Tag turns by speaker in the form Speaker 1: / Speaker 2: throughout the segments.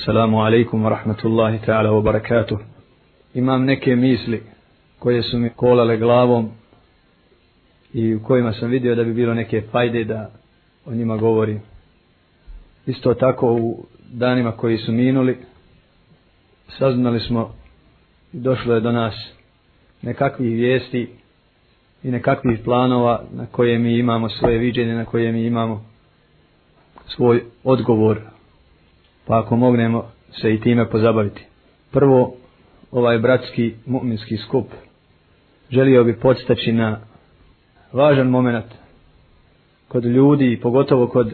Speaker 1: Assalamu alaikum wa rahmatullahi ta'ala wa barakatuh. Imam neke misli koje su mi kolale glavom i u kojima sam vidio da bi bilo neke fajde da o njima govorim. Isto tako u danima koji su minuli saznali smo i došlo je do nas nekakvih vijesti i nekakvih planova na koje mi imamo svoje viđenje, na koje mi imamo svoj odgovor pa ako mognemo se i time pozabaviti. Prvo, ovaj bratski mu'minski skup želio bi podstaći na važan moment kod ljudi, pogotovo kod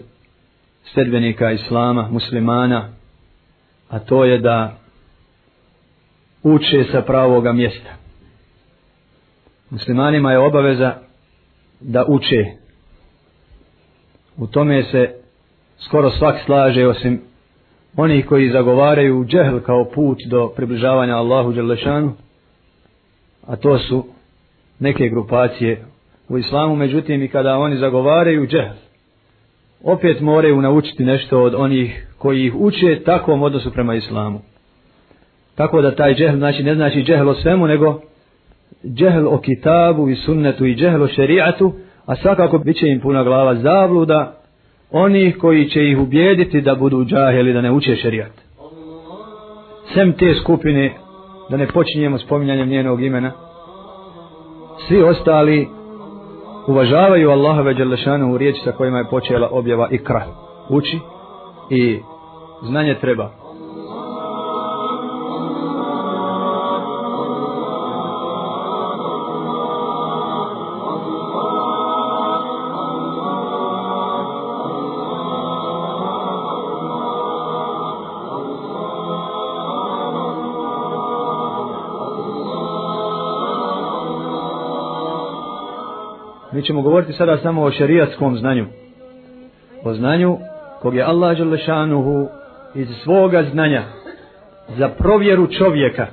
Speaker 1: sredbenika islama, muslimana, a to je da uče sa pravoga mjesta. Muslimanima je obaveza da uče. U tome se skoro svak slaže osim oni koji zagovaraju džehl kao put do približavanja Allahu Đelešanu, a to su neke grupacije u islamu, međutim i kada oni zagovaraju džehl, opet moraju naučiti nešto od onih koji ih uče takvom odnosu prema islamu. Tako da taj džehl znači ne znači džehl o svemu, nego džehl o kitabu i sunnetu i džehl o šerijatu, a svakako bit će im puna glava zabluda onih koji će ih ubijediti da budu džaheli, da ne uče šerijat. Sem te skupine, da ne počinjemo spominjanjem njenog imena, svi ostali uvažavaju Allaha Đelešanu u riječi sa kojima je počela objava ikra. Uči i znanje treba. Mi ćemo govoriti sada samo o šerijatskom znanju. O znanju kog je Allah Đelešanuhu iz svoga znanja za provjeru čovjeka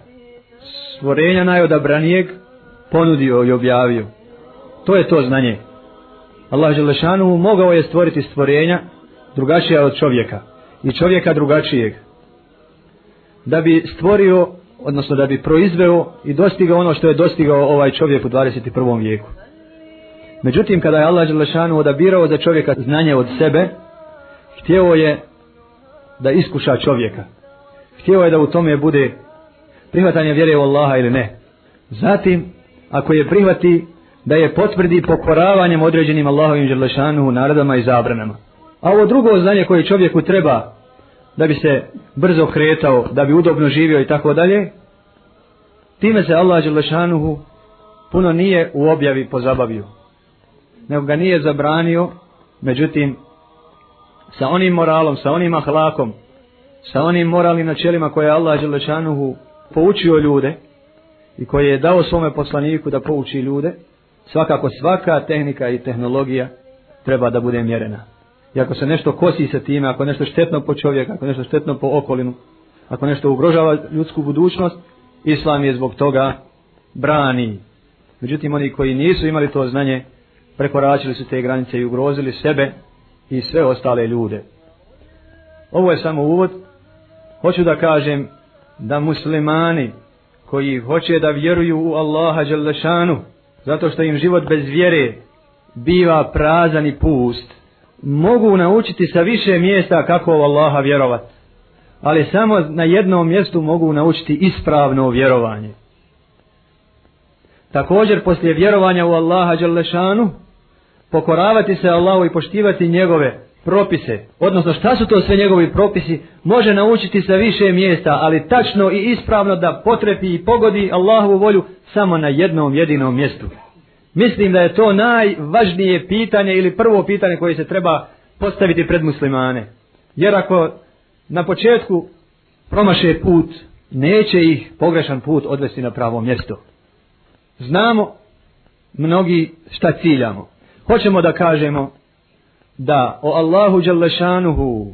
Speaker 1: stvorenja najodabranijeg ponudio i objavio. To je to znanje. Allah Đalešanuhu mogao je stvoriti stvorenja drugačija od čovjeka i čovjeka drugačijeg da bi stvorio odnosno da bi proizveo i dostigao ono što je dostigao ovaj čovjek u 21. vijeku. Međutim, kada je Allah Đelešanu odabirao za čovjeka znanje od sebe, htjeo je da iskuša čovjeka. Htjeo je da u tome bude prihvatanje vjere u Allaha ili ne. Zatim, ako je prihvati, da je potvrdi pokoravanjem određenim Allahovim Đelešanu naradama i zabranama. A ovo drugo znanje koje čovjeku treba da bi se brzo kretao, da bi udobno živio i tako dalje, time se Allah Đelešanuhu puno nije u objavi pozabavio nego ga nije zabranio, međutim, sa onim moralom, sa onim ahlakom, sa onim moralnim načelima koje je Allah Želešanuhu poučio ljude i koje je dao svome poslaniku da pouči ljude, svakako svaka tehnika i tehnologija treba da bude mjerena. I ako se nešto kosi sa time, ako nešto štetno po čovjeka, ako nešto štetno po okolinu, ako nešto ugrožava ljudsku budućnost, Islam je zbog toga brani. Međutim, oni koji nisu imali to znanje, prekoračili su te granice i ugrozili sebe i sve ostale ljude. Ovo je samo uvod. Hoću da kažem da muslimani koji hoće da vjeruju u Allaha Đalešanu, zato što im život bez vjere biva prazan i pust, mogu naučiti sa više mjesta kako u Allaha vjerovat. Ali samo na jednom mjestu mogu naučiti ispravno vjerovanje. Također poslije vjerovanja u Allaha Đalešanu, pokoravati se Allahu i poštivati njegove propise, odnosno šta su to sve njegovi propisi, može naučiti sa više mjesta, ali tačno i ispravno da potrepi i pogodi Allahovu volju samo na jednom jedinom mjestu. Mislim da je to najvažnije pitanje ili prvo pitanje koje se treba postaviti pred muslimane. Jer ako na početku promaše put, neće ih pogrešan put odvesti na pravo mjesto. Znamo mnogi šta ciljamo hoćemo da kažemo da o Allahu Đalešanuhu,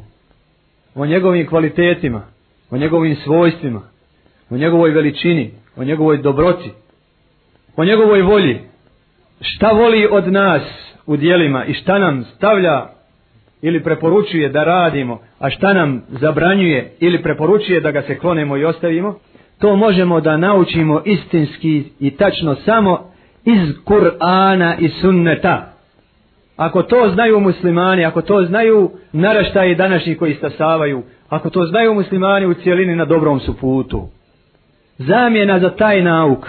Speaker 1: o njegovim kvalitetima, o njegovim svojstvima, o njegovoj veličini, o njegovoj dobroti, o njegovoj volji, šta voli od nas u dijelima i šta nam stavlja ili preporučuje da radimo, a šta nam zabranjuje ili preporučuje da ga se klonemo i ostavimo, to možemo da naučimo istinski i tačno samo iz Kur'ana i sunneta. Ako to znaju muslimani, ako to znaju naraštaje današnji koji stasavaju, ako to znaju muslimani u cijelini na dobrom su putu. Zamjena za taj nauk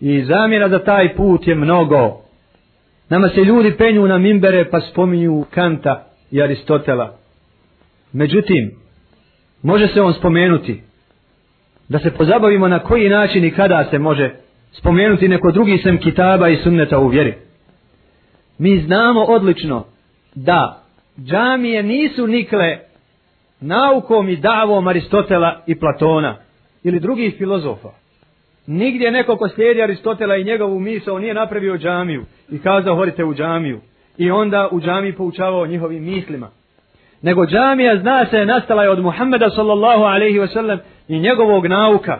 Speaker 1: i zamjena za taj put je mnogo. Nama se ljudi penju na mimbere pa spominju Kanta i Aristotela. Međutim, može se on spomenuti da se pozabavimo na koji način i kada se može spomenuti neko drugi sem kitaba i sunneta u vjeri. Mi znamo odlično da džamije nisu nikle naukom i davom Aristotela i Platona ili drugih filozofa. Nigdje neko ko slijedi Aristotela i njegovu misao nije napravio džamiju i kazao horite u džamiju i onda u džamiji poučavao njihovim mislima. Nego džamija zna se nastala je od Muhammeda sallallahu alaihi wasallam i njegovog nauka.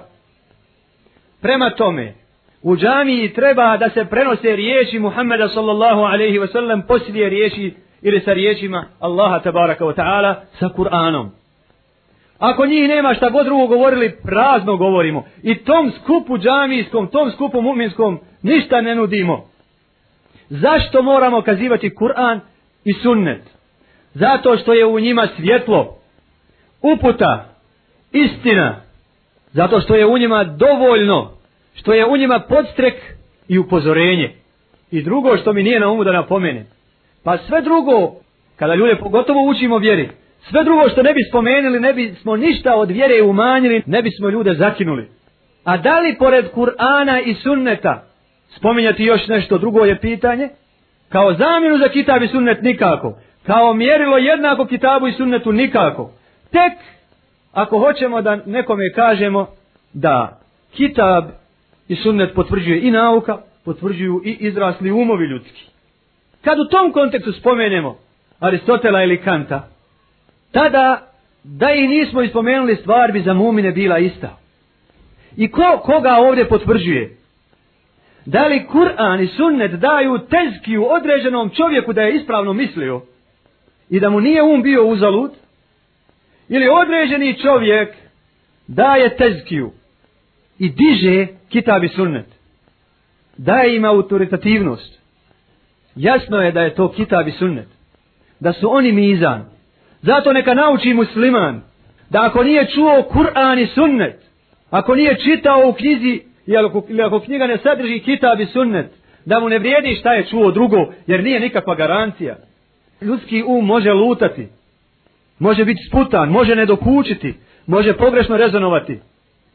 Speaker 1: Prema tome, u džamiji treba da se prenose riječi Muhammeda sallallahu alaihi wasallam poslije riječi ili sa riječima Allaha tabaraka wa ta'ala sa Kur'anom. Ako njih nema šta god drugo govorili, prazno govorimo. I tom skupu džamijskom, tom skupu muminskom, ništa ne nudimo. Zašto moramo kazivati Kur'an i sunnet? Zato što je u njima svjetlo, uputa, istina. Zato što je u njima dovoljno, što je u njima podstrek i upozorenje. I drugo što mi nije na umu da napomenem. Pa sve drugo, kada ljude pogotovo učimo vjeri, sve drugo što ne bi spomenuli, ne bismo ništa od vjere umanjili, ne bismo ljude zakinuli. A da li pored Kur'ana i sunneta spominjati još nešto drugo je pitanje? Kao zamjenu za kitab i sunnet nikako. Kao mjerilo jednako kitabu i sunnetu nikako. Tek ako hoćemo da nekome kažemo da kitab i sunnet potvrđuje i nauka, potvrđuju i izrasli umovi ljudski. Kad u tom kontekstu spomenemo Aristotela ili Kanta, tada da i nismo ispomenuli stvar bi za mumine bila ista. I ko, koga ovdje potvrđuje? Da li Kur'an i sunnet daju tezkiju određenom čovjeku da je ispravno mislio i da mu nije um bio uzalud? Ili određeni čovjek daje tezkiju i diže kitab i sunnet? Daje im autoritativnost. Jasno je da je to kitab i sunnet. Da su oni mizan. Zato neka nauči musliman da ako nije čuo Kur'an i sunnet, ako nije čitao u knjizi ili ako knjiga ne sadrži kitab i sunnet, da mu ne vrijedi šta je čuo drugo, jer nije nikakva garancija. Ljudski um može lutati, može biti sputan, može nedokučiti, može pogrešno rezonovati.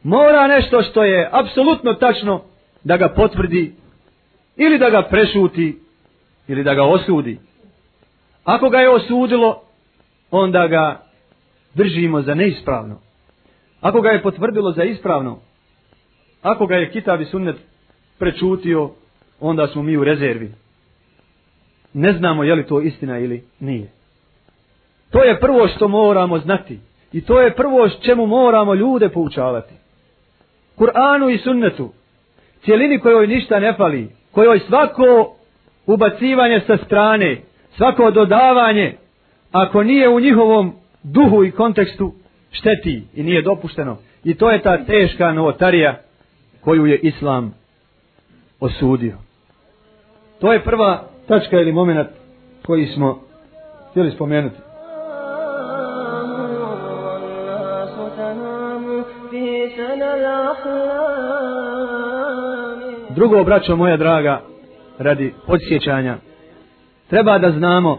Speaker 1: Mora nešto što je apsolutno tačno da ga potvrdi ili da ga prešuti ili da ga osudi. Ako ga je osudilo, onda ga držimo za neispravno. Ako ga je potvrdilo za ispravno, ako ga je kitab i sunnet prečutio, onda smo mi u rezervi. Ne znamo je li to istina ili nije. To je prvo što moramo znati. I to je prvo čemu moramo ljude poučavati. Kur'anu i sunnetu, cijelini kojoj ništa ne fali, kojoj svako ubacivanje sa strane, svako dodavanje, ako nije u njihovom duhu i kontekstu, šteti i nije dopušteno. I to je ta teška novotarija koju je Islam osudio. To je prva tačka ili moment koji smo htjeli spomenuti. Drugo, braćo moja draga, radi podsjećanja, treba da znamo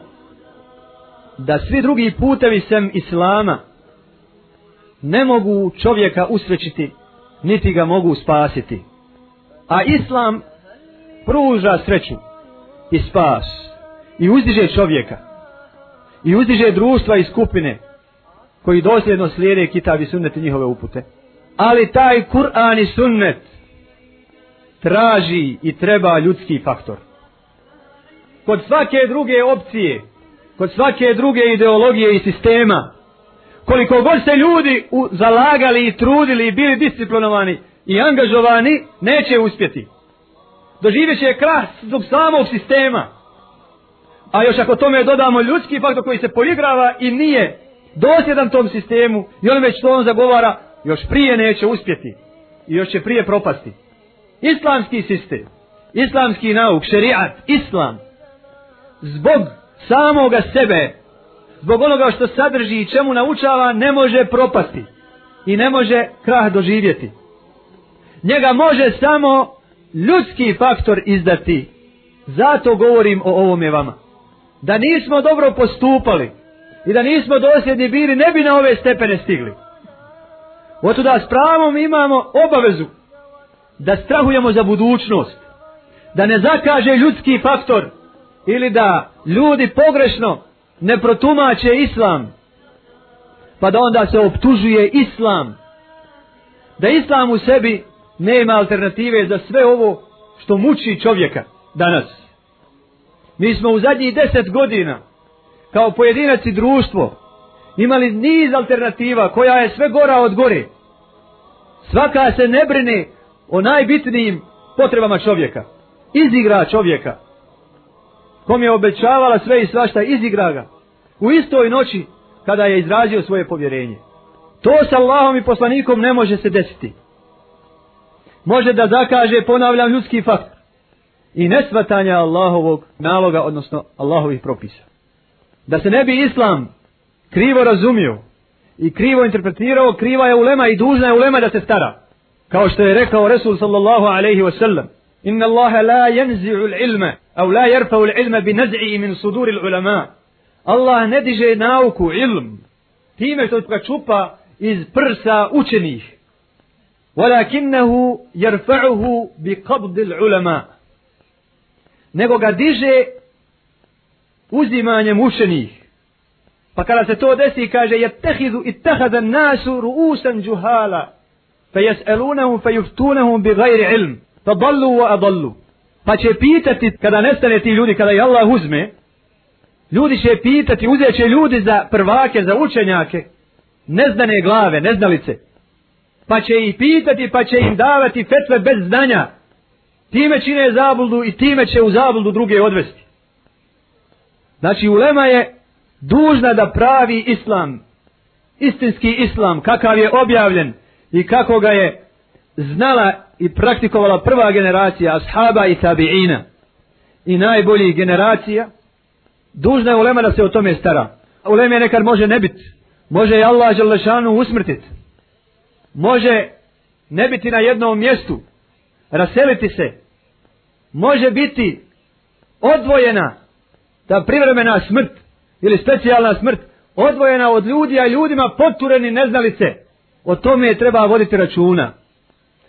Speaker 1: da svi drugi putevi sem Islama ne mogu čovjeka usrećiti, niti ga mogu spasiti. A Islam pruža sreću i spas i uzdiže čovjeka i uzdiže društva i skupine koji dosljedno slijede kitab i sunnet i njihove upute. Ali taj Kur'an i sunnet traži i treba ljudski faktor. Kod svake druge opcije, kod svake druge ideologije i sistema, koliko god se ljudi u, zalagali i trudili i bili disciplinovani i angažovani, neće uspjeti. Doživjet će krah zbog samog sistema. A još ako tome dodamo ljudski faktor koji se poigrava i nije dosljedan tom sistemu i on već to on zagovara, još prije neće uspjeti i još će prije propasti. Islamski sistem, islamski nauk, šerijat, islam, zbog samoga sebe, zbog onoga što sadrži i čemu naučava, ne može propasti i ne može krah doživjeti. Njega može samo ljudski faktor izdati. Zato govorim o ovome vama. Da nismo dobro postupali i da nismo dosljedni bili, ne bi na ove stepene stigli. Oto da s pravom imamo obavezu da strahujemo za budućnost. Da ne zakaže ljudski faktor ili da ljudi pogrešno ne protumače islam. Pa da onda se optužuje islam. Da islam u sebi nema alternative za sve ovo što muči čovjeka danas. Mi smo u zadnjih deset godina kao pojedinac i društvo imali niz alternativa koja je sve gora od gore. Svaka se ne brine o najbitnijim potrebama čovjeka. Izigra čovjeka. Kom je obećavala sve i svašta, izigra ga. U istoj noći kada je izrazio svoje povjerenje. To sa Allahom i poslanikom ne može se desiti. Može da zakaže, ponavljam, ljudski fakt. I nesvatanja Allahovog naloga, odnosno Allahovih propisa. Da se ne bi Islam krivo razumio i krivo interpretirao, kriva je ulema i dužna je ulema da se stara. Kao što je rekao Resul sallallahu alaihi wa sallam. Inna Allahe la jenzi'u ilma, au la jerfa'u ilma bi naz'i min suduri ulama. Allah ne diže nauku, ilm, time što ga čupa iz prsa učenih. Walakinahu jerfa'uhu bi qabdi ulama. Nego ga diže uzimanjem učenih. Pa kada se to desi, kaže, jettehidu ittehada nasu ruusan džuhala, fa jes'elunahum fa juftunahum bi gajri ilm, wa. Pa će pitati, kada nestane ti ljudi, kada je Allah uzme, ljudi će pitati, uzet će ljudi za prvake, za učenjake, neznane glave, neznalice. Pa će ih pitati, pa će im davati fetve bez znanja. Time čine zabludu i time će u zabludu druge odvesti. Znači, ulema je dužna da pravi islam, istinski islam, kakav je objavljen i kako ga je znala i praktikovala prva generacija ashaba i tabiina i najboljih generacija, dužna je ulema da se o tome stara. Ulema nekad može ne biti. Može i Allah Želešanu usmrtiti, Može ne biti na jednom mjestu. Raseliti se. Može biti odvojena ta privremena smrt ili specijalna smrt odvojena od ljudi, a ljudima potureni neznalice. O tome je treba voditi računa.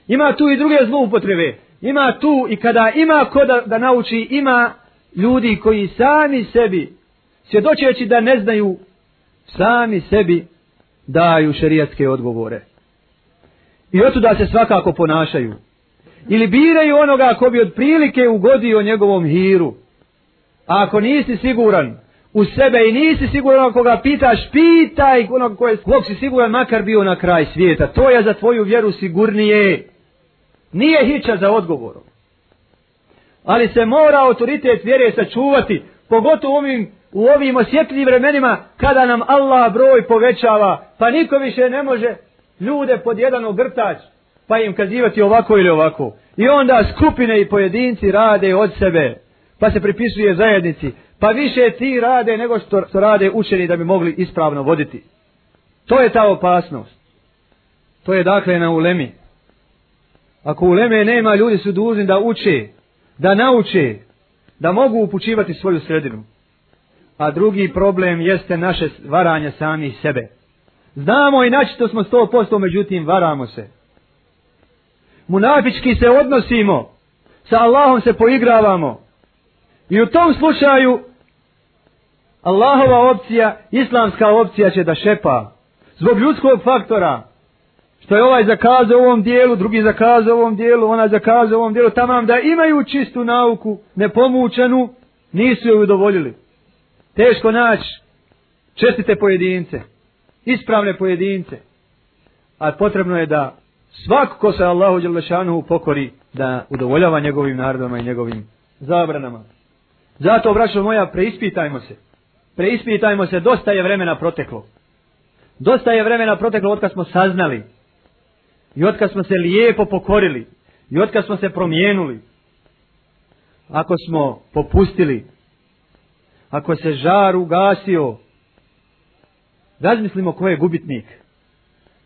Speaker 1: Ima tu i druge zloupotrebe. Ima tu i kada ima ko da, da nauči, ima ljudi koji sami sebi, svjedočeći da ne znaju, sami sebi daju šerijatske odgovore. I oto da se svakako ponašaju. Ili biraju onoga ko bi od prilike ugodio njegovom hiru. A ako nisi siguran, u sebe i nisi siguran koga pitaš, pitaj onog koje, kog si siguran makar bio na kraj svijeta. To je za tvoju vjeru sigurnije. Nije hića za odgovorom. Ali se mora autoritet vjere sačuvati, pogotovo u ovim, u ovim osjetljivim vremenima kada nam Allah broj povećava, pa niko više ne može ljude pod jedan ogrtač, pa im kazivati ovako ili ovako. I onda skupine i pojedinci rade od sebe, pa se pripisuje zajednici, pa više ti rade nego što, što rade učeni da bi mogli ispravno voditi. To je ta opasnost. To je dakle na ulemi. Ako uleme nema, ljudi su dužni da uče, da nauče, da mogu upućivati svoju sredinu. A drugi problem jeste naše varanje samih sebe. Znamo i naći to smo sto posto, međutim varamo se. Munafički se odnosimo, sa Allahom se poigravamo, I u tom slučaju Allahova opcija, islamska opcija će da šepa. Zbog ljudskog faktora. Što je ovaj zakazao u ovom dijelu, drugi zakazao u ovom dijelu, ona zakazao u ovom dijelu. Tamam da imaju čistu nauku, nepomučenu, nisu joj udovoljili. Teško naći čestite pojedince. Ispravne pojedince. A potrebno je da svako ko se Allahu Đelešanu pokori da udovoljava njegovim narodama i njegovim zabranama. Zato, braćo moja, preispitajmo se. Preispitajmo se, dosta je vremena proteklo. Dosta je vremena proteklo od kad smo saznali. I od kad smo se lijepo pokorili. I od kad smo se promijenuli. Ako smo popustili. Ako se žar ugasio. Razmislimo ko je gubitnik.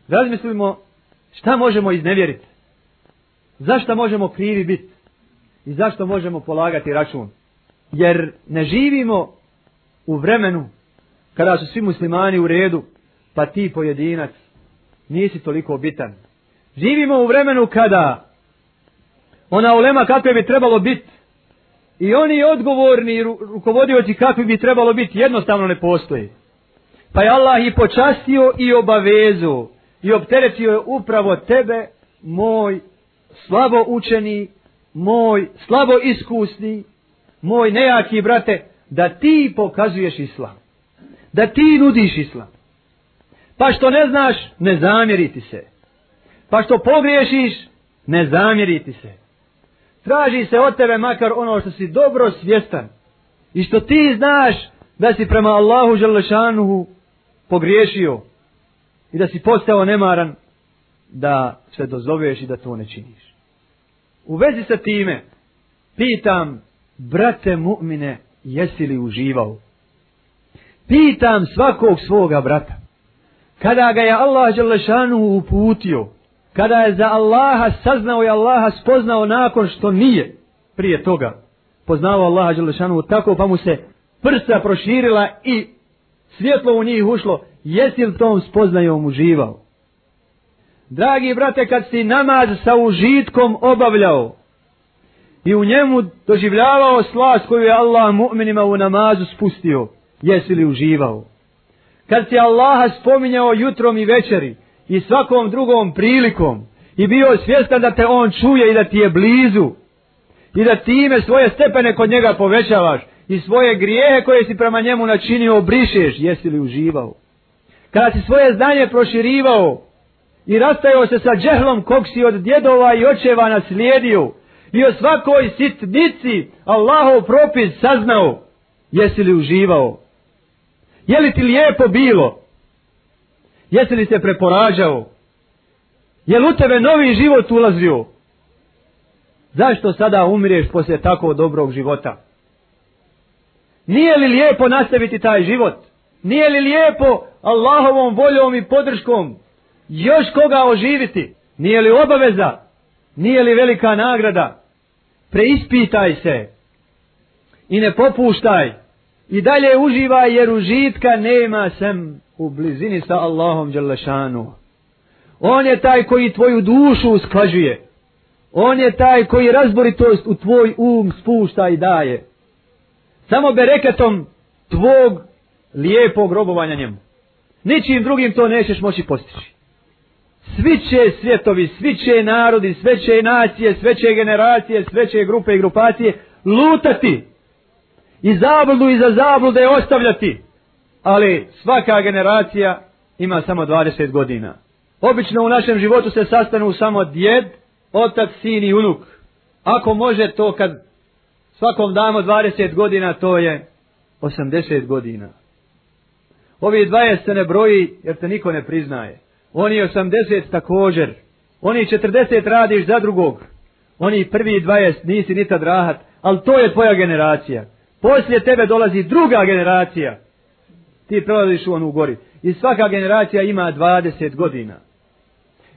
Speaker 1: Razmislimo šta možemo iznevjeriti. Zašto možemo krivi biti? I zašto možemo polagati račun? Jer ne živimo u vremenu kada su svi muslimani u redu, pa ti pojedinac nisi toliko bitan. Živimo u vremenu kada ona ulema kakve bi trebalo biti i oni odgovorni rukovodioci kakvi bi trebalo biti jednostavno ne postoji. Pa je Allah i počastio i obavezu i opteretio je upravo tebe, moj slabo učeni, moj slabo iskusni, moj nejaki brate, da ti pokazuješ islam. Da ti nudiš islam. Pa što ne znaš, ne zamjeriti se. Pa što pogriješiš, ne zamjeriti se. Traži se od tebe makar ono što si dobro svjestan. I što ti znaš da si prema Allahu Želešanuhu pogriješio. I da si postao nemaran da se dozoveš i da to ne činiš. U vezi sa time, pitam, brate mu'mine, jesi li uživao? Pitam svakog svoga brata, kada ga je Allah Đelešanu uputio, kada je za Allaha saznao i Allaha spoznao nakon što nije prije toga poznao Allaha Đelešanu tako pa mu se prsa proširila i svjetlo u njih ušlo, jesi li tom spoznajom uživao? Dragi brate, kad si namaz sa užitkom obavljao i u njemu doživljavao slast koju je Allah mu'minima u namazu spustio, jesi li uživao? Kad si Allaha spominjao jutrom i večeri i svakom drugom prilikom i bio svjestan da te On čuje i da ti je blizu i da time svoje stepene kod njega povećavaš i svoje grijehe koje si prema njemu načinio brišeš, jesi li uživao? Kada si svoje znanje proširivao i rastajao se sa džehlom kog si od djedova i očeva naslijedio i o svakoj sitnici Allahov propis saznao, jesi li uživao? Je li ti lijepo bilo? Jesi li se preporađao? Je li u tebe novi život ulazio? Zašto sada umireš poslije tako dobrog života? Nije li lijepo nastaviti taj život? Nije li lijepo Allahovom voljom i podrškom još koga oživiti? Nije li obaveza? Nije li velika nagrada? Preispitaj se i ne popuštaj i dalje uživaj jer užitka nema sem u blizini sa Allahom Đalešanu. On je taj koji tvoju dušu usklađuje. On je taj koji razboritost u tvoj um spušta i daje. Samo bereketom tvog lijepog robovanja njemu. Ničim drugim to nećeš moći postići. Svi će svjetovi, svi će narodi, sve će nacije, sve će generacije, sve će grupe i grupacije lutati. I zabludu i za zablude ostavljati. Ali svaka generacija ima samo 20 godina. Obično u našem životu se sastanu samo djed, otac, sin i unuk. Ako može to kad svakom damo 20 godina, to je 80 godina. Ovi 20 se ne broji jer te niko ne priznaje. Oni 80 također. Oni 40 radiš za drugog. Oni prvi 20 nisi ni tad rahat. Ali to je tvoja generacija. Poslije tebe dolazi druga generacija. Ti prelaziš u onu gori. I svaka generacija ima 20 godina.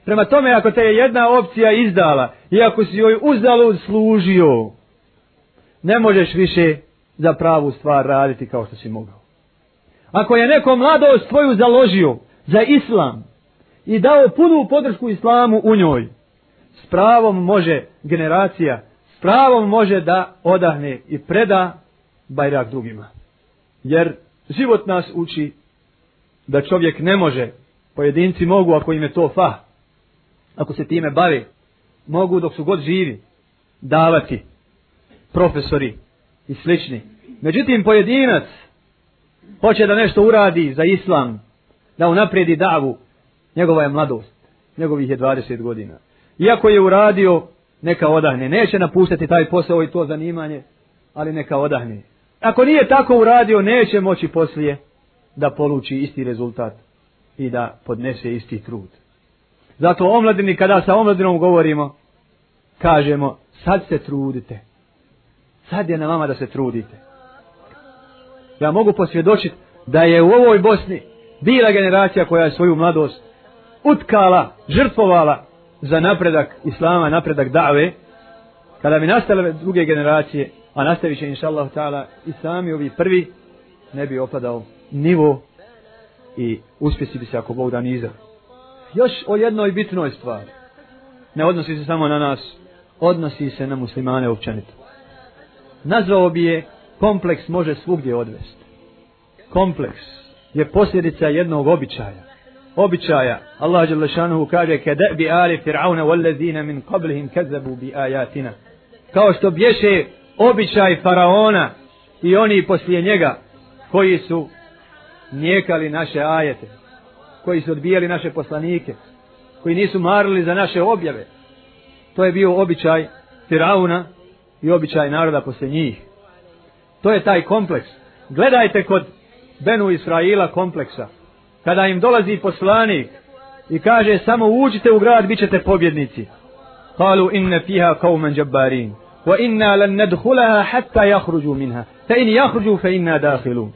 Speaker 1: Prema tome, ako te je jedna opcija izdala i ako si joj uzalud služio, ne možeš više za pravu stvar raditi kao što si mogao. Ako je neko mladost tvoju založio za islam i dao punu podršku islamu u njoj, s pravom može generacija, s pravom može da odahne i preda bajrak drugima. Jer život nas uči da čovjek ne može, pojedinci mogu ako im je to fa, ako se time bavi, mogu dok su god živi davati profesori i slični. Međutim, pojedinac hoće da nešto uradi za islam, da unapredi davu, njegova je mladost, njegovih je 20 godina. Iako je uradio, neka odahne. Neće napuštati taj posao i to zanimanje, ali neka odahne. ako nije tako uradio, neće moći poslije da poluči isti rezultat i da podnese isti trud. Zato omladini, kada sa omladinom govorimo, kažemo, sad se trudite. Sad je na vama da se trudite. Ja mogu posvjedočiti da je u ovoj Bosni bila generacija koja je svoju mladost utkala, žrtvovala za napredak Islama, napredak dave, kada bi nastale druge generacije, a nastavit će inša Allah ta'ala i sami ovi prvi, ne bi opadao nivo i uspjesi bi se ako Bog da niza. Još o jednoj bitnoj stvari. Ne odnosi se samo na nas, odnosi se na muslimane općenito. Nazvao bi je kompleks može svugdje odvesti. Kompleks je posljedica jednog običaja. Običaja. Allah Đelešanuhu kaže kada bi ali fir'auna wallazina min qablihim kazzabu bi ayatina. Kao što bješe običaj faraona i oni poslije njega koji su nijekali naše ajete, koji su odbijali naše poslanike, koji nisu marili za naše objave. To je bio običaj Firauna i običaj naroda poslije njih. To je taj kompleks. Gledajte kod Benu Israila kompleksa. Kada im dolazi poslanik i kaže samo uđite u grad, bit ćete pobjednici. Kalu inne fiha kaumen džabbarin. Wa inna lan nadkhulaha hatta yakhruju minha. fe in yakhruju fa inna dakhilun.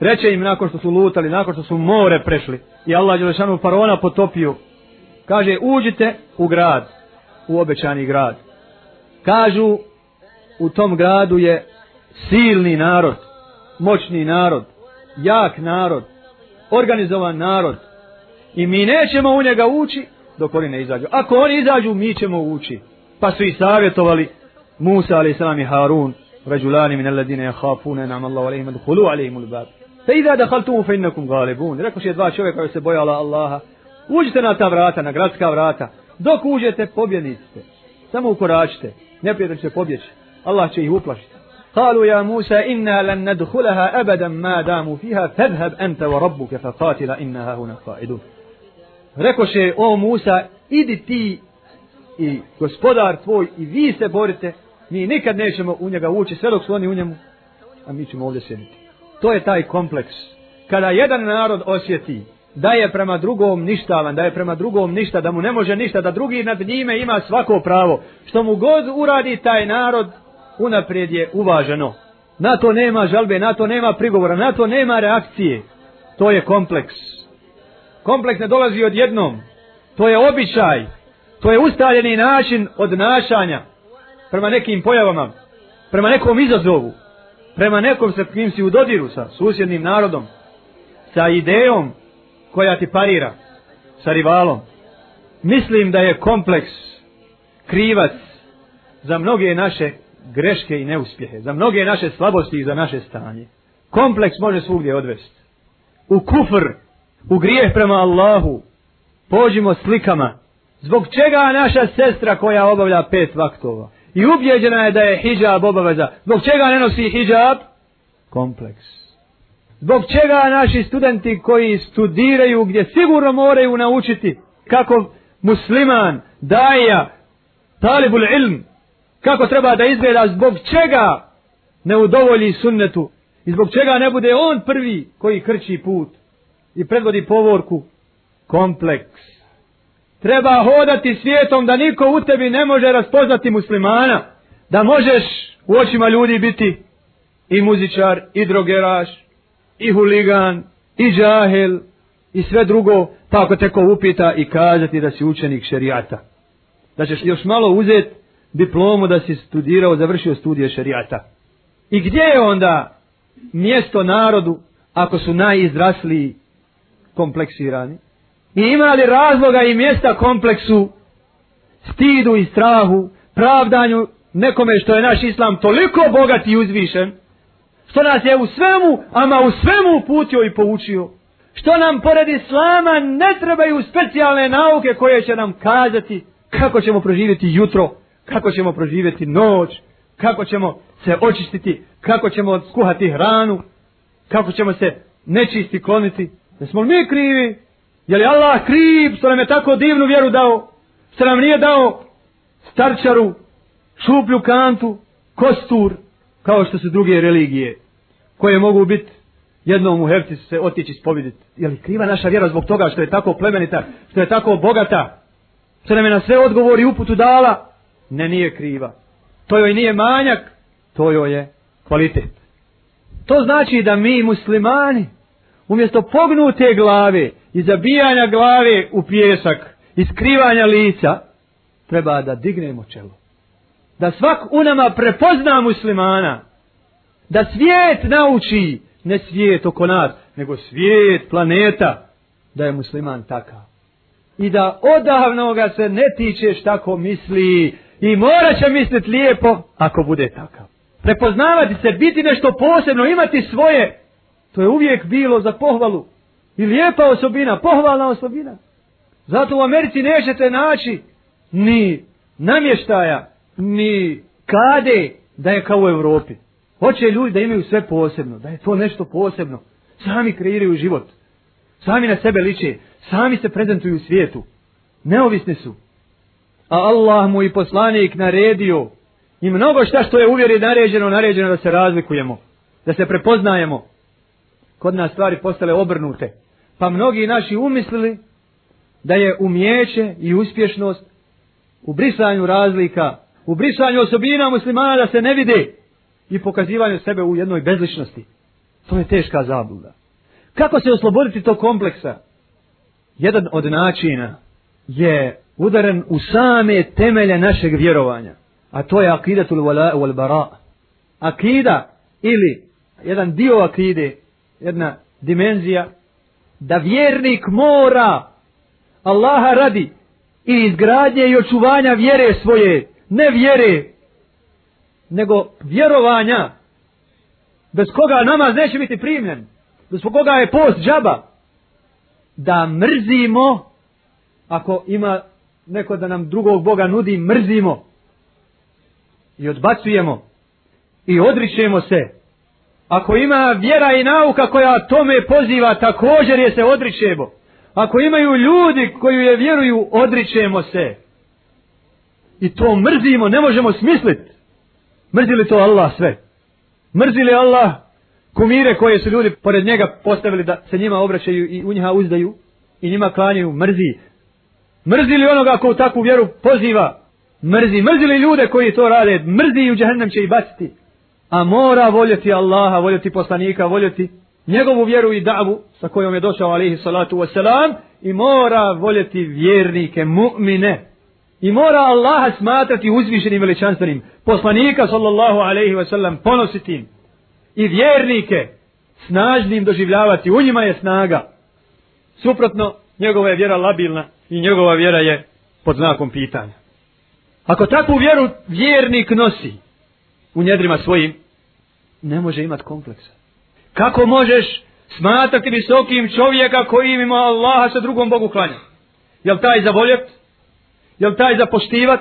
Speaker 1: Reče im nakon što su lutali, nakon što su more prešli i Allah Đelešanu farona faraona potopio. Kaže uđite u grad, u obećani grad. Kažu u tom gradu je silni narod, moćni narod, jak narod, organizovan narod. I mi nećemo u njega ući dok oni ne izađu. Ako oni izađu, mi ćemo ući. Pa su i savjetovali Musa alaih salam i Harun, رجلان من الذين يخافون انعم الله عليهم ادخلوا عليهم الباب فاذا دخلتم فانكم غالبون rekao je dva čovjeka koji se bojala Allaha uđite na ta vrata na gradska vrata dok uđete pobjednici ste samo ukoračite neprijatelj će pobjeći Allah će ih uplašiti قالوا يا موسى إنا لن ندخلها أبدا ما داموا فيها فاذهب أنت وربك فقاتل إنها هنا قائدون rekoše o Musa idi ti i gospodar tvoj i vi se borite mi nikad nećemo u njega ući sve dok su oni u njemu a mi ćemo ovdje sjediti to je taj kompleks kada jedan narod osjeti da je prema drugom ništavan, da je prema drugom ništa, da mu ne može ništa, da drugi nad njime ima svako pravo. Što mu god uradi taj narod, unaprijed je uvaženo. Na to nema žalbe, na to nema prigovora, na to nema reakcije. To je kompleks. Kompleks ne dolazi od jednom. To je običaj. To je ustaljeni način odnašanja prema nekim pojavama, prema nekom izazovu, prema nekom sa kim si u dodiru sa susjednim narodom, sa idejom koja ti parira, sa rivalom. Mislim da je kompleks krivac za mnoge naše greške i neuspjehe, za mnoge naše slabosti i za naše stanje. Kompleks može svugdje odvesti. U kufr, u grijeh prema Allahu, pođimo slikama. Zbog čega naša sestra koja obavlja pet vaktova i ubjeđena je da je hijab obaveza, zbog čega ne nosi hijab? Kompleks. Zbog čega naši studenti koji studiraju gdje sigurno moraju naučiti kako musliman, daja, talibul ilm, kako treba da izgleda, zbog čega ne udovolji sunnetu i zbog čega ne bude on prvi koji krči put i predvodi povorku, kompleks. Treba hodati svijetom da niko u tebi ne može raspoznati muslimana, da možeš u očima ljudi biti i muzičar, i drogeraš, i huligan, i džahel, i sve drugo, pa ako te ko upita i kazati da si učenik šerijata. Da ćeš još malo uzeti diplomu da si studirao, završio studije šerijata. I gdje je onda mjesto narodu ako su najizrasliji kompleksirani? I ima li razloga i mjesta kompleksu, stidu i strahu, pravdanju nekome što je naš islam toliko bogat i uzvišen, što nas je u svemu, ama u svemu uputio i poučio, što nam pored islama ne trebaju specijalne nauke koje će nam kazati kako ćemo proživjeti jutro, kako ćemo proživjeti noć, kako ćemo se očistiti, kako ćemo skuhati hranu, kako ćemo se nečisti kloniti. Ne smo mi krivi? Je li Allah kriv što nam je tako divnu vjeru dao? Što nam nije dao starčaru, šuplju kantu, kostur, kao što su druge religije koje mogu biti jednom u herci se otići spoviditi. Je li kriva naša vjera zbog toga što je tako plemenita, što je tako bogata, što nam je na sve odgovori uputu dala? Ne, nije kriva. To joj nije manjak, to joj je kvalitet. To znači da mi muslimani, umjesto pognute glave i zabijanja glave u pjesak i skrivanja lica, treba da dignemo čelo. Da svak u nama prepozna muslimana. Da svijet nauči, ne svijet oko nas, nego svijet, planeta, da je musliman takav. I da odavno ga se ne tičeš tako misli i mora će misliti lijepo ako bude takav. Prepoznavati se, biti nešto posebno, imati svoje, to je uvijek bilo za pohvalu. I lijepa osobina, pohvalna osobina. Zato u Americi nećete naći ni namještaja, ni kade da je kao u Evropi. Hoće ljudi da imaju sve posebno, da je to nešto posebno. Sami kreiraju život. Sami na sebe liče. Sami se prezentuju u svijetu. Neovisni su. A Allah mu i poslanik naredio i mnogo šta što je uvjeri naređeno, naređeno da se razlikujemo. Da se prepoznajemo. Kod nas stvari postale obrnute. Pa mnogi naši umislili da je umjeće i uspješnost u brisanju razlika, u brisanju osobina muslimana da se ne vide i pokazivanju sebe u jednoj bezličnosti. To je teška zabluda. Kako se osloboditi tog kompleksa? Jedan od načina je udaren u same temelje našeg vjerovanja. A to je akidatul wala wal bara. Akida ili jedan dio akide, jedna dimenzija da vjernik mora Allaha radi i izgradnje i očuvanja vjere svoje, ne vjere, nego vjerovanja, bez koga namaz neće biti primljen, bez koga je post džaba, da mrzimo, ako ima neko da nam drugog Boga nudi, mrzimo i odbacujemo i odričemo se. Ako ima vjera i nauka koja tome poziva, također je se odričemo. Ako imaju ljudi koji je vjeruju, odričemo se. I to mrzimo, ne možemo smisliti. Mrzili to Allah sve? Mrzili Allah kumire koje su ljudi pored njega postavili da se njima obraćaju i u njiha uzdaju i njima klanjaju? Mrzi. Mrzili onoga ko u takvu vjeru poziva? Mrzi. Mrzi li ljude koji to rade? Mrzi i u džahnem će i baciti. A mora voljeti Allaha, voljeti poslanika, voljeti njegovu vjeru i davu sa kojom je došao alihi salatu wasalam i mora voljeti vjernike, mu'mine. I mora Allaha smatrati uzvišenim veličanstvenim. Poslanika sallallahu alaihi wasallam ponositim. I vjernike snažnim doživljavati. U njima je snaga. Suprotno, njegova je vjera labilna i njegova vjera je pod znakom pitanja. Ako takvu vjeru vjernik nosi u njedrima svojim, ne može imati kompleksa. Kako možeš smatrati visokim čovjeka koji ima Allaha sa drugom Bogu klanja? Jel taj za voljet? Jel taj za poštivat?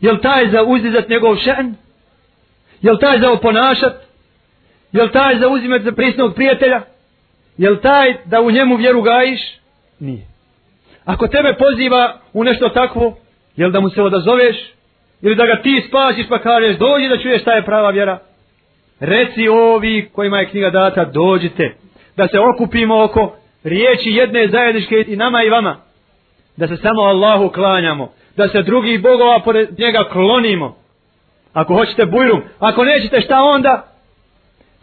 Speaker 1: Jel taj za uzdizat njegov šen? Jel taj za oponašat? Jel taj za uzimat za prisnog prijatelja? Jel taj da u njemu vjeru gajiš? Nije. Ako tebe poziva u nešto takvo, jel da mu se odazoveš? Ili da ga ti spasiš pa kažeš dođi da čuješ šta je prava vjera? Reci ovi kojima je knjiga data, dođite. Da se okupimo oko riječi jedne zajedničke i nama i vama. Da se samo Allahu klanjamo. Da se drugih bogova pored njega klonimo. Ako hoćete bujrum. Ako nećete šta onda?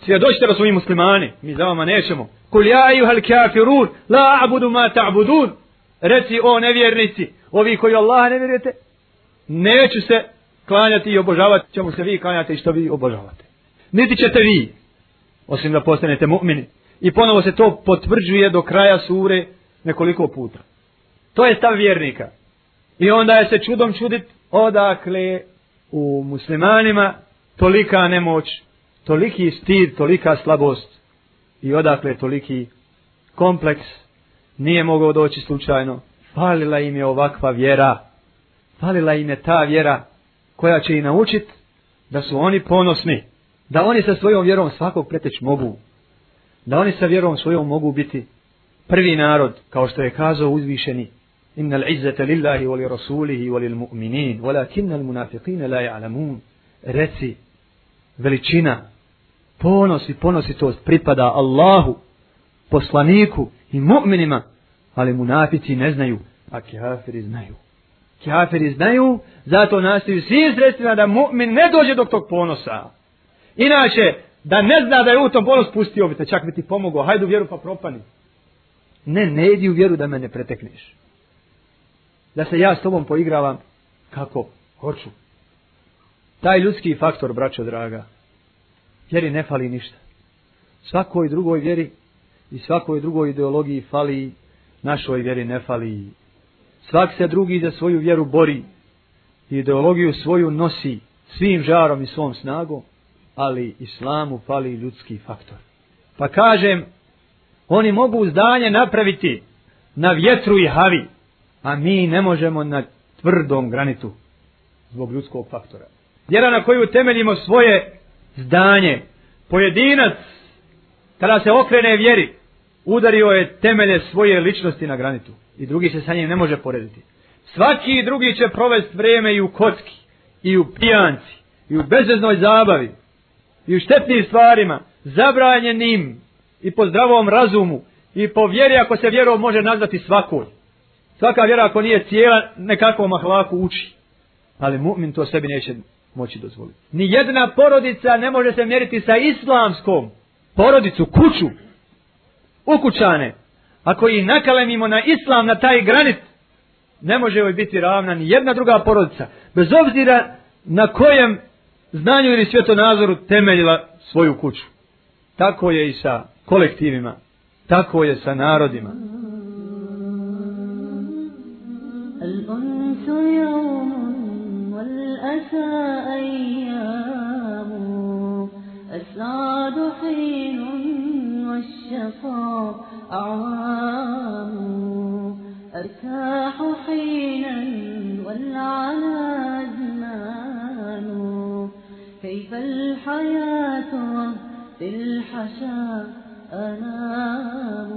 Speaker 1: Svjedočite da su mi muslimani. Mi za vama nećemo. Kul ja i uhal kafirun. La abudu ma ta'budun. Reci o nevjernici. Ovi koji Allah ne vjerujete. Neću se klanjati i obožavati. Čemu se vi klanjate i što vi obožavate niti ćete vi, osim da postanete mu'mini. I ponovo se to potvrđuje do kraja sure nekoliko puta. To je stav vjernika. I onda je se čudom čudit odakle u muslimanima tolika nemoć, toliki stid, tolika slabost i odakle toliki kompleks nije mogao doći slučajno. Falila im je ovakva vjera. Falila im je ta vjera koja će i naučit da su oni ponosni da oni sa svojom vjerom svakog preteć mogu, da oni sa vjerom svojom mogu biti prvi narod, kao što je kazao uzvišeni, innal izzata lillahi wa li rasulihi wa mu'minin, walakinna al munafiqina la ja'lamun, reci, veličina Ponos i ponositost pripada Allahu, poslaniku i mu'minima, ali munafici ne znaju, a kafiri znaju. Kafiri znaju, zato nastaju svim sredstvima da mu'min ne dođe do tog ponosa. Inače, da ne zna da je u tom ponos pustio bi te, čak bi ti pomogao, hajde u vjeru pa propani. Ne, ne idi u vjeru da me ne pretekneš. Da se ja s tobom poigravam kako hoću. Taj ljudski faktor, braćo draga, vjeri ne fali ništa. Svakoj drugoj vjeri i svakoj drugoj ideologiji fali, našoj vjeri ne fali. Svak se drugi za svoju vjeru bori, ideologiju svoju nosi svim žarom i svom snagom, ali islamu fali ljudski faktor. Pa kažem, oni mogu zdanje napraviti na vjetru i havi, a mi ne možemo na tvrdom granitu zbog ljudskog faktora. Vjera na koju temeljimo svoje zdanje, pojedinac, kada se okrene vjeri, udario je temelje svoje ličnosti na granitu i drugi se sa njim ne može porediti. Svaki drugi će provesti vrijeme i u kocki, i u pijanci, i u bezveznoj zabavi, i u štetnim stvarima, zabranjenim i po zdravom razumu, i po vjeri ako se vjerom može nazvati svakoj. Svaka vjera ako nije cijela, nekakvom ahlaku uči. Ali mu'min to sebi neće moći dozvoliti. Ni jedna porodica ne može se mjeriti sa islamskom porodicu, kuću, ukućane. Ako ih nakalemimo na islam, na taj granit, ne može joj biti ravna ni jedna druga porodica. Bez obzira na kojem znanju ili svjetonazoru temeljila svoju kuću. Tako je i sa kolektivima. Tako je sa narodima. الأنس يوم والأسى أيام السعد حين والشقاء أعوام أرتاح حينا والعنا زمان كيف الحياة في الحشا أنام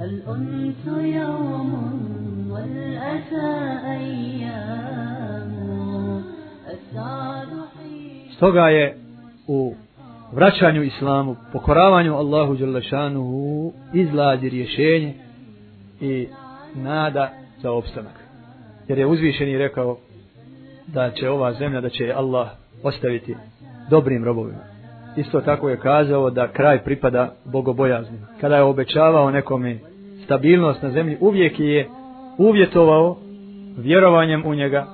Speaker 1: الأنس يوم والأسى أيام السعد حين Stoga je u vraćanju islamu, pokoravanju Allahu Đalešanuhu, izlazi rješenje i nada za opstanak. Jer je uzvišeni rekao da će ova zemlja, da će Allah ostaviti dobrim robovima. Isto tako je kazao da kraj pripada bogobojaznim. Kada je obećavao nekome stabilnost na zemlji, uvijek je uvjetovao vjerovanjem u njega,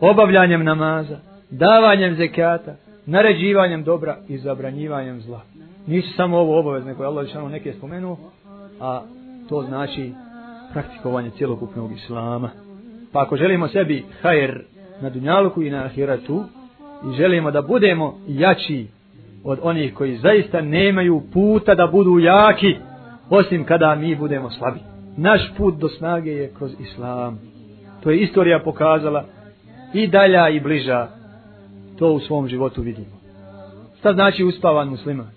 Speaker 1: obavljanjem namaza, davanjem zekata, naređivanjem dobra i zabranjivanjem zla. Nisu samo ovo obavezne koje Allah Žešanu neke spomenuo, a to znači praktikovanje cijelokupnog islama. Pa ako želimo sebi hajer na dunjaluku i na ahiratu i želimo da budemo jači od onih koji zaista nemaju puta da budu jaki osim kada mi budemo slabi. Naš put do snage je kroz islam. To je istorija pokazala i dalja i bliža to u svom životu vidimo. Šta znači uspavan musliman?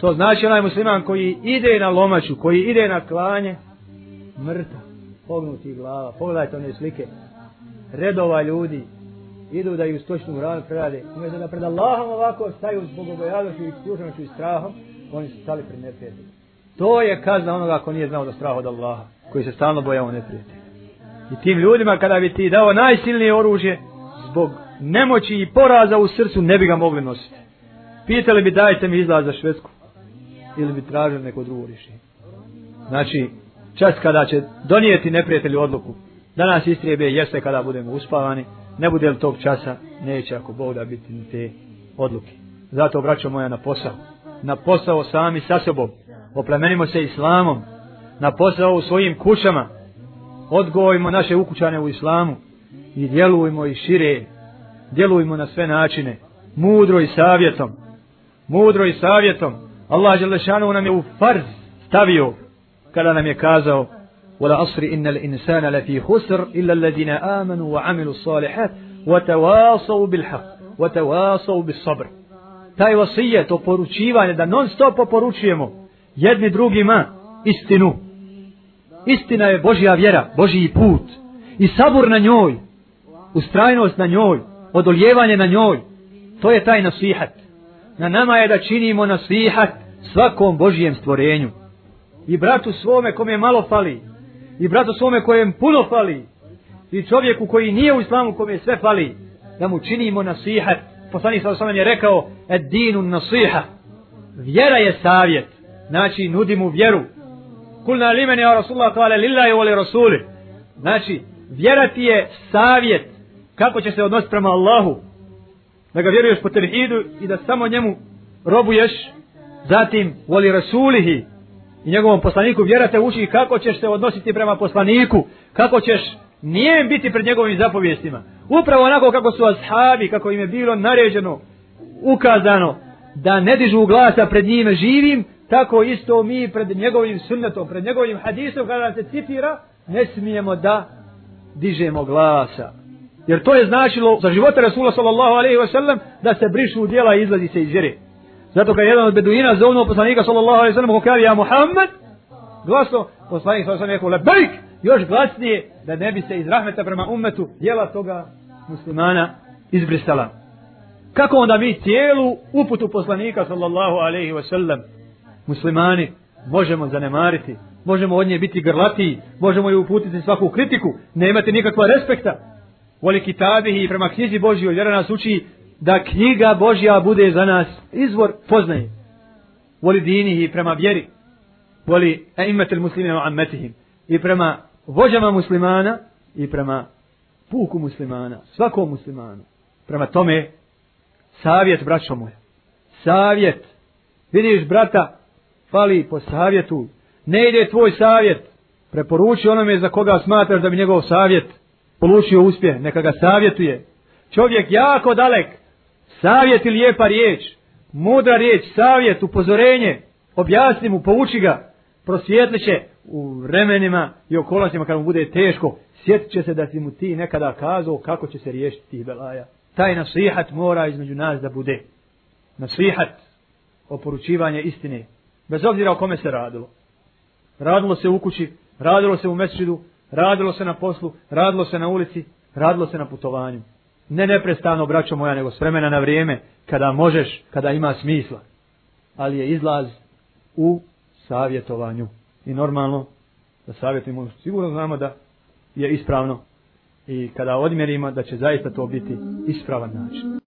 Speaker 1: To znači onaj musliman koji ide na lomaču, koji ide na klanje, mrtav, pognuti glava. Pogledajte one slike. Redova ljudi idu da ju stočnu hranu prerade. Umjesto da pred Allahom ovako staju zbog obojavnošću i slušanošću i strahom, oni su stali pred neprijateljom. To je kazna onoga ko nije znao da strah od Allaha, koji se stalno bojao neprijatelja. I tim ljudima kada bi ti dao najsilnije oružje, zbog nemoći i poraza u srcu ne bi ga mogli nositi. Pitali bi dajte mi izlaz za Švedsku ili bi tražili neko drugo rješenje. Znači, čas kada će donijeti neprijatelju odluku da nas istrijebe jeste kada budemo uspavani, ne bude li tog časa, neće ako Bog da biti ni te odluke. Zato vraćamo moja na posao. Na posao sami sa sobom. Oplemenimo se islamom. Na posao u svojim kućama. Odgojimo naše ukućane u islamu. I djelujmo i šire djelujmo na sve načine, mudro i savjetom, mudro i savjetom. Allah Želešanu nam je u farz stavio kada nam je kazao ولا أصر إن الإنسان لفي خسر إلا الذين آمنوا وعملوا الصالحات وتواصوا بالحق وتواصوا بالصبر taj vasije, to poručivanje, da non stop poručujemo jedni drugima istinu. Istina je Božja vjera, Božji put. I sabur na njoj, ustrajnost na njoj, odoljevanje na njoj. To je taj nasihat. Na nama je da činimo nasihat svakom Božijem stvorenju. I bratu svome kome malo fali. I bratu svome kojem puno fali. I čovjeku koji nije u islamu kome sve fali. Da mu činimo nasihat. Poslanik sa je rekao ed dinu nasiha. Vjera je savjet. Znači nudi mu vjeru. Kulna li meni ja Rasulullah kale lillahi voli Rasuli. Znači vjera ti je savjet. Kako će se odnositi prema Allahu. Da ga vjeruješ po tevhidu i da samo njemu robuješ. Zatim voli Rasulihi i njegovom poslaniku vjera te uči kako ćeš se odnositi prema poslaniku, kako ćeš nijem biti pred njegovim zapovjestima. Upravo onako kako su ashabi, kako im je bilo naređeno, ukazano, da ne dižu glasa pred njime živim, tako isto mi pred njegovim sunnetom, pred njegovim hadisom, kada se citira, ne smijemo da dižemo glasa. Jer to je značilo za života Rasula sallallahu alaihi wa sallam da se brišu djela i izlazi se iz vjere. Zato kad jedan od beduina zovnuo poslanika sallallahu alejhi ve sellem ko kaže ja Muhammed? Glasno poslanik sallallahu alaihi wa sallam rekao lebejk još glasnije da ne bi se iz rahmeta prema ummetu djela toga muslimana izbrisala kako onda mi cijelu uputu poslanika sallallahu alejhi ve sellem muslimani možemo zanemariti? Možemo od nje biti grlati možemo je uputiti svaku kritiku? Ne imate nikakva respekta? Voli kitabihi prema knjizi Božjoj jer nas uči da knjiga Božja bude za nas izvor poznaje. Voli dinihi prema vjeri. Voli eimetel muslimina u ammetihim. I prema vođama muslimana i prema puku muslimana. Svakom muslimanu. Prema tome, savjet, braćo moje. Savjet. Vidiš, brata, fali po savjetu. Ne ide tvoj savjet. Preporuči onome za koga smatraš da bi njegov savjet polučio uspjeh. Neka ga savjetuje. Čovjek jako dalek savjet ili lijepa riječ, mudra riječ, savjet, upozorenje, objasni mu, pouči ga, prosvjetlit će u vremenima i okolnostima kad mu bude teško, sjetit će se da si mu ti nekada kazao kako će se riješiti tih belaja. Taj nasihat mora između nas da bude. Nasihat, oporučivanje istine, bez obzira o kome se radilo. Radilo se u kući, radilo se u mesčidu, radilo se na poslu, radilo se na ulici, radilo se na putovanju ne neprestano, braćo moja, nego s vremena na vrijeme, kada možeš, kada ima smisla. Ali je izlaz u savjetovanju. I normalno, da savjetujemo, sigurno znamo da je ispravno. I kada odmjerimo, da će zaista to biti ispravan način.